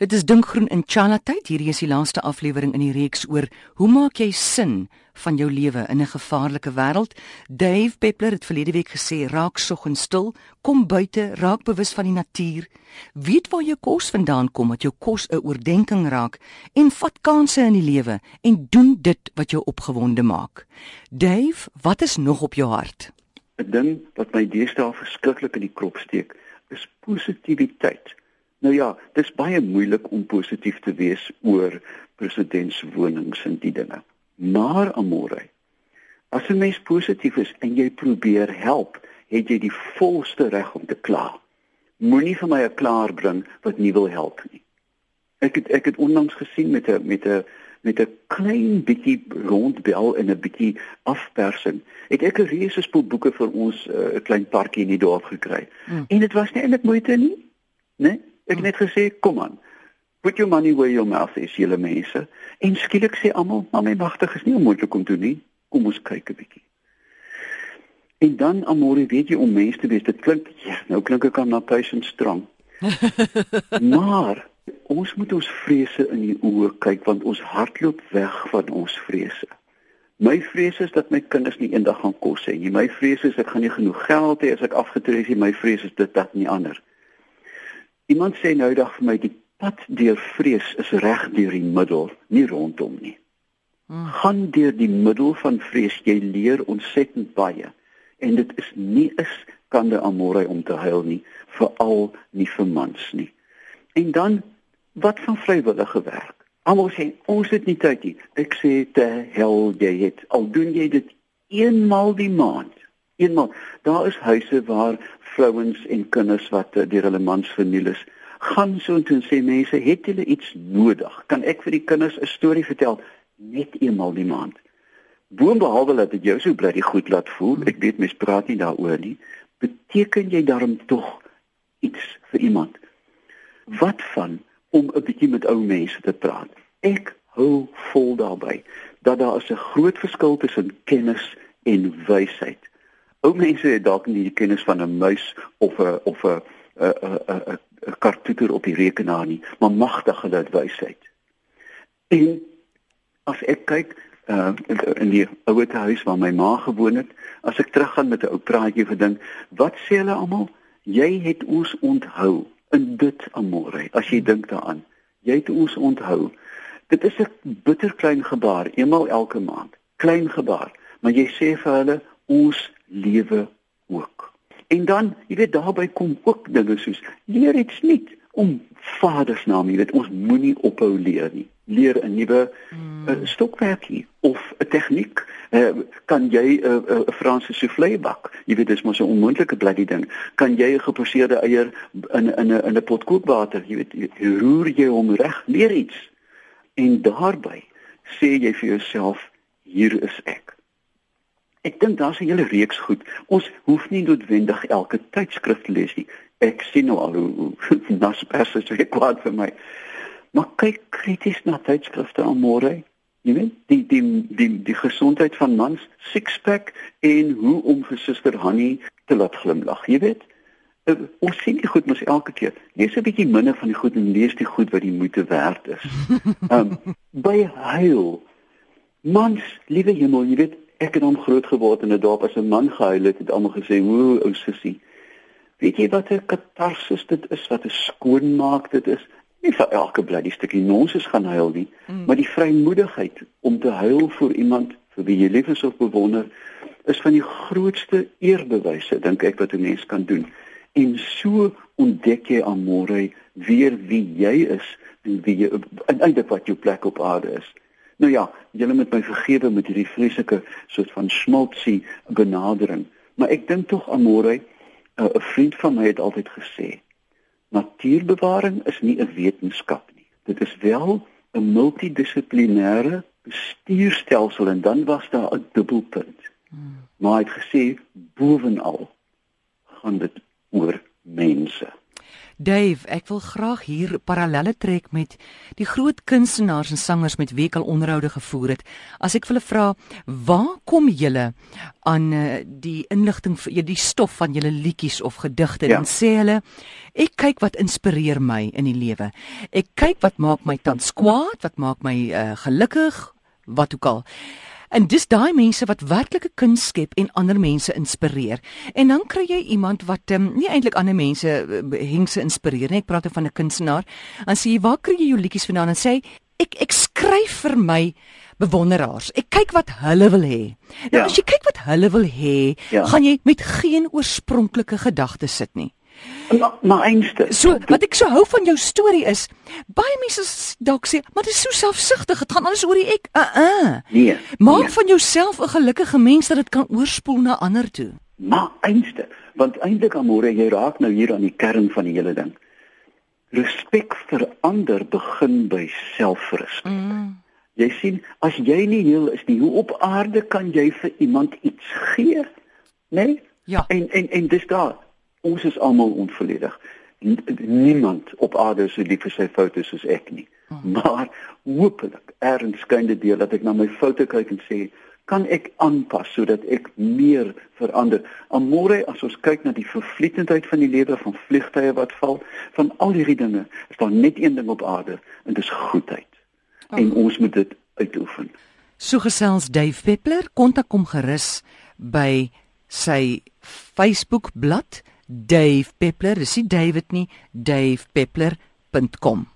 Dit is Dinkgroen in Chana tyd. Hierdie is die laaste aflewering in die reeks oor hoe maak jy sin van jou lewe in 'n gevaarlike wêreld. Dave Peppler het verlede week gesê: "Raak soggens stil, kom buite, raak bewus van die natuur. Weet waar jou kos vandaan kom, dat jou kos 'n oordeenking raak en vat kansse in die lewe en doen dit wat jou opgewonde maak." Dave, wat is nog op jou hart? 'n Ding wat my deesdae verskriklik in die krop steek, is positiwiteit. Nou ja, dit is baie moeilik om positief te wees oor presidentswonings en die dinge. Maar amore, as 'n mens positief is en jy probeer help, het jy die volste reg om te kla. Moenie vir my 'n klaar bring wat nie wil help nie. Ek het ek het onlangs gesien met 'n met 'n met 'n klein bietjie rondbel en 'n bietjie afpersing. Het ek 'n reuse spoel boeke vir ons eh, 'n uh, klein parkie in die dorp gekry. Mm. En dit was nie eintlik moeite nie, né? Nee? Ek het net gesê, kom aan. Put your money where your mouth is, julle mense. En skielik sê almal, maar my magtig is nie onmoontlik om te doen nie. Kom ons kyk 'n bietjie. En dan amore, weet jy om mense te wees, dit klink ja, nou klink ek aan na patient strong. maar ons moet ons vrese in die oë kyk want ons hardloop weg van ons vrese. My vrees is dat my kinders nie eendag gaan kos hê nie. My vrees is ek gaan nie genoeg geld hê as ek afgetree is nie. My vrees is dit dat nie ander. Iemand sê nou dag vir my die pad deur vrees is reg deur die middel, nie rondom nie. Hmm. Gaan deur die middel van vrees, jy leer ontsettend baie. En dit is nie is kan die amore om te huil nie, veral nie vir mans nie. En dan wat van vrywillige werk? Almal sê ons het nie tyd nie. Ek sê te hel jy het al doen jy dit eenmal die maand. Eenmal. Daar is huise waar vrouens en kinders wat eh, deur hulle mans verniel is, gaan so intoe en sê mense, het julle iets nodig? Kan ek vir die kinders 'n storie vertel net eenmal die maand? Boonbehalwe dat dit jou so bly goed laat voel, ek weet mense praat nie daaroor nie, beteken jy daarom tog iets vir iemand? Wat van om 'n bietjie met ou mense te praat? Ek hou vol daarbey dat daar 'n groot verskil tussen kennis en wysheid. Ou mense het dalk nie die kennis van 'n muis of 'n of 'n 'n 'n kartuiter op die rekenaar nie, maar magtig hulle wysheid. En as ek kyk uh, in die ouer huis waar my ma gewoon het, as ek teruggaan met 'n ou praatjie vir ding, wat sê hulle almal? Jy het ons onthou in dit amore. As jy dink daaraan, jy het ons onthou. Dit is 'n bitter klein gebaar, eenmal elke maand. Klein gebaar, maar jy sê vir hulle ons lewe ook. En dan, jy weet daarby kom ook dinge soos leer iets nuut om vadersnaam, jy weet ons moenie ophou leer nie. Leer 'n nuwe hmm. uh, stokperdjie of 'n tegniek. Uh, kan jy 'n uh, uh, Franse soufflé bak? Jy weet dis mos 'n onmoontlike bloody ding. Kan jy 'n geposeerde eier in in 'n in 'n pot kookwater, jy weet, jy roer jy hom reg, leer iets. En daarbey sê jy vir jouself, hier is ek. Ek dink daar's 'n hele reeks goed. Ons hoef nie noodwendig elke tydskrif te lees nie. Ek sien nou al hoe nas perse so kwaad vir my. Maar kyk krities na tydskrifte aan môre. Jy weet, die die die die gesondheid van mans, sixpack en hoe om vir suster Hanni te laat glimlag. Jy weet, uh, ons sien die goed mos elke keer. Lees 'n bietjie minder van die goed en lees die goed wat die moeite werd is. Ehm um, by huil mans, liewe hemel, jy weet ek het hom groot geword in 'n dorp as 'n man gehuil het, het almal gesê, "Hoe ou sussie." Weet jy wat 'n katarsis dit is wat 'n skoonmaak dit is? Nie vir elke bloody stukkie nonsens gaan huil nie, mm. maar die vrymoedigheid om te huil vir iemand vir wie jy lief is of bewonder is van die grootste eerbewyse dink ek wat 'n mens kan doen. En so ontdek jy amore weer wie jy is en wie jy eintlik wat jou plek op aarde is. Nou ja, julle moet my vergewe met hierdie vreeslike soort van schmaltzy benadering, maar ek dink tog amore eh, 'n vriend van my het altyd gesê natuurbewaring is nie 'n wetenskap nie. Dit is wel 'n multidissiplinêre bestuurstelsel en dan was daar 'n dubbelpunt. Hmm. Maar hy het gesê bovenal gaan dit oor mense. Dave, ek wil graag hier parallelle trek met die groot kunstenaars en sangers met wie ek al onderhoude gevoer het. As ek hulle vra, waar kom julle aan uh, die inligting vir die stof van julle liedjies of gedigte? Ja. Dan sê hulle, ek kyk wat inspireer my in die lewe. Ek kyk wat maak my tans kwaad, wat maak my uh, gelukkig, wat ook al. En dis daai mense wat werklike kuns skep en ander mense inspireer. En dan kry jy iemand wat um, nie eintlik ander mense uh, hengse inspireer nie. Ek praat van 'n kunstenaar. Dan sê jy, "Waar kry jy jou liedjies vandaan?" En sê ek ek skryf vir my bewonderaars. Ek kyk wat hulle wil hê. Nou ja. as jy kyk wat hulle wil hê, ja. gaan jy met geen oorspronklike gedagtes sit nie. Maar, einste. So, wat ek so hou van jou storie is, baie mense dalk sê, maar dit is so selfsugtig, dit gaan alles oor die ek. Uh uh. Nee. Maak nee. van jouself 'n gelukkige mens dat dit kan oorspoel na ander toe. Maar einste, want eintlik amore jy raak nou hier aan die kern van die hele ding. Respek vir ander begin by selfrespek. Mm. Jy sien, as jy nie heel is nie, hoe op aarde kan jy vir iemand iets gee? Nee? Ja. En en en dis daar ons is almal onvolledig. Niemand op aarde is so lief vir sy foute soos ek nie. Hmm. Maar hopelik erns skyn dit deel dat ek na my foute kyk en sê kan ek aanpas sodat ek meer verander. Amore as ons kyk na die vervlietendheid van die lewe van vliegtye wat val, van al hierdie dinge, is daar net een ding op aarde en dit is goedheid. Oh. En ons moet dit uitoefen. So gesels Dave Peppler, kontak hom gerus by sy Facebook bladsy Dave Peppler, dis nie David nie, davepeppler.com.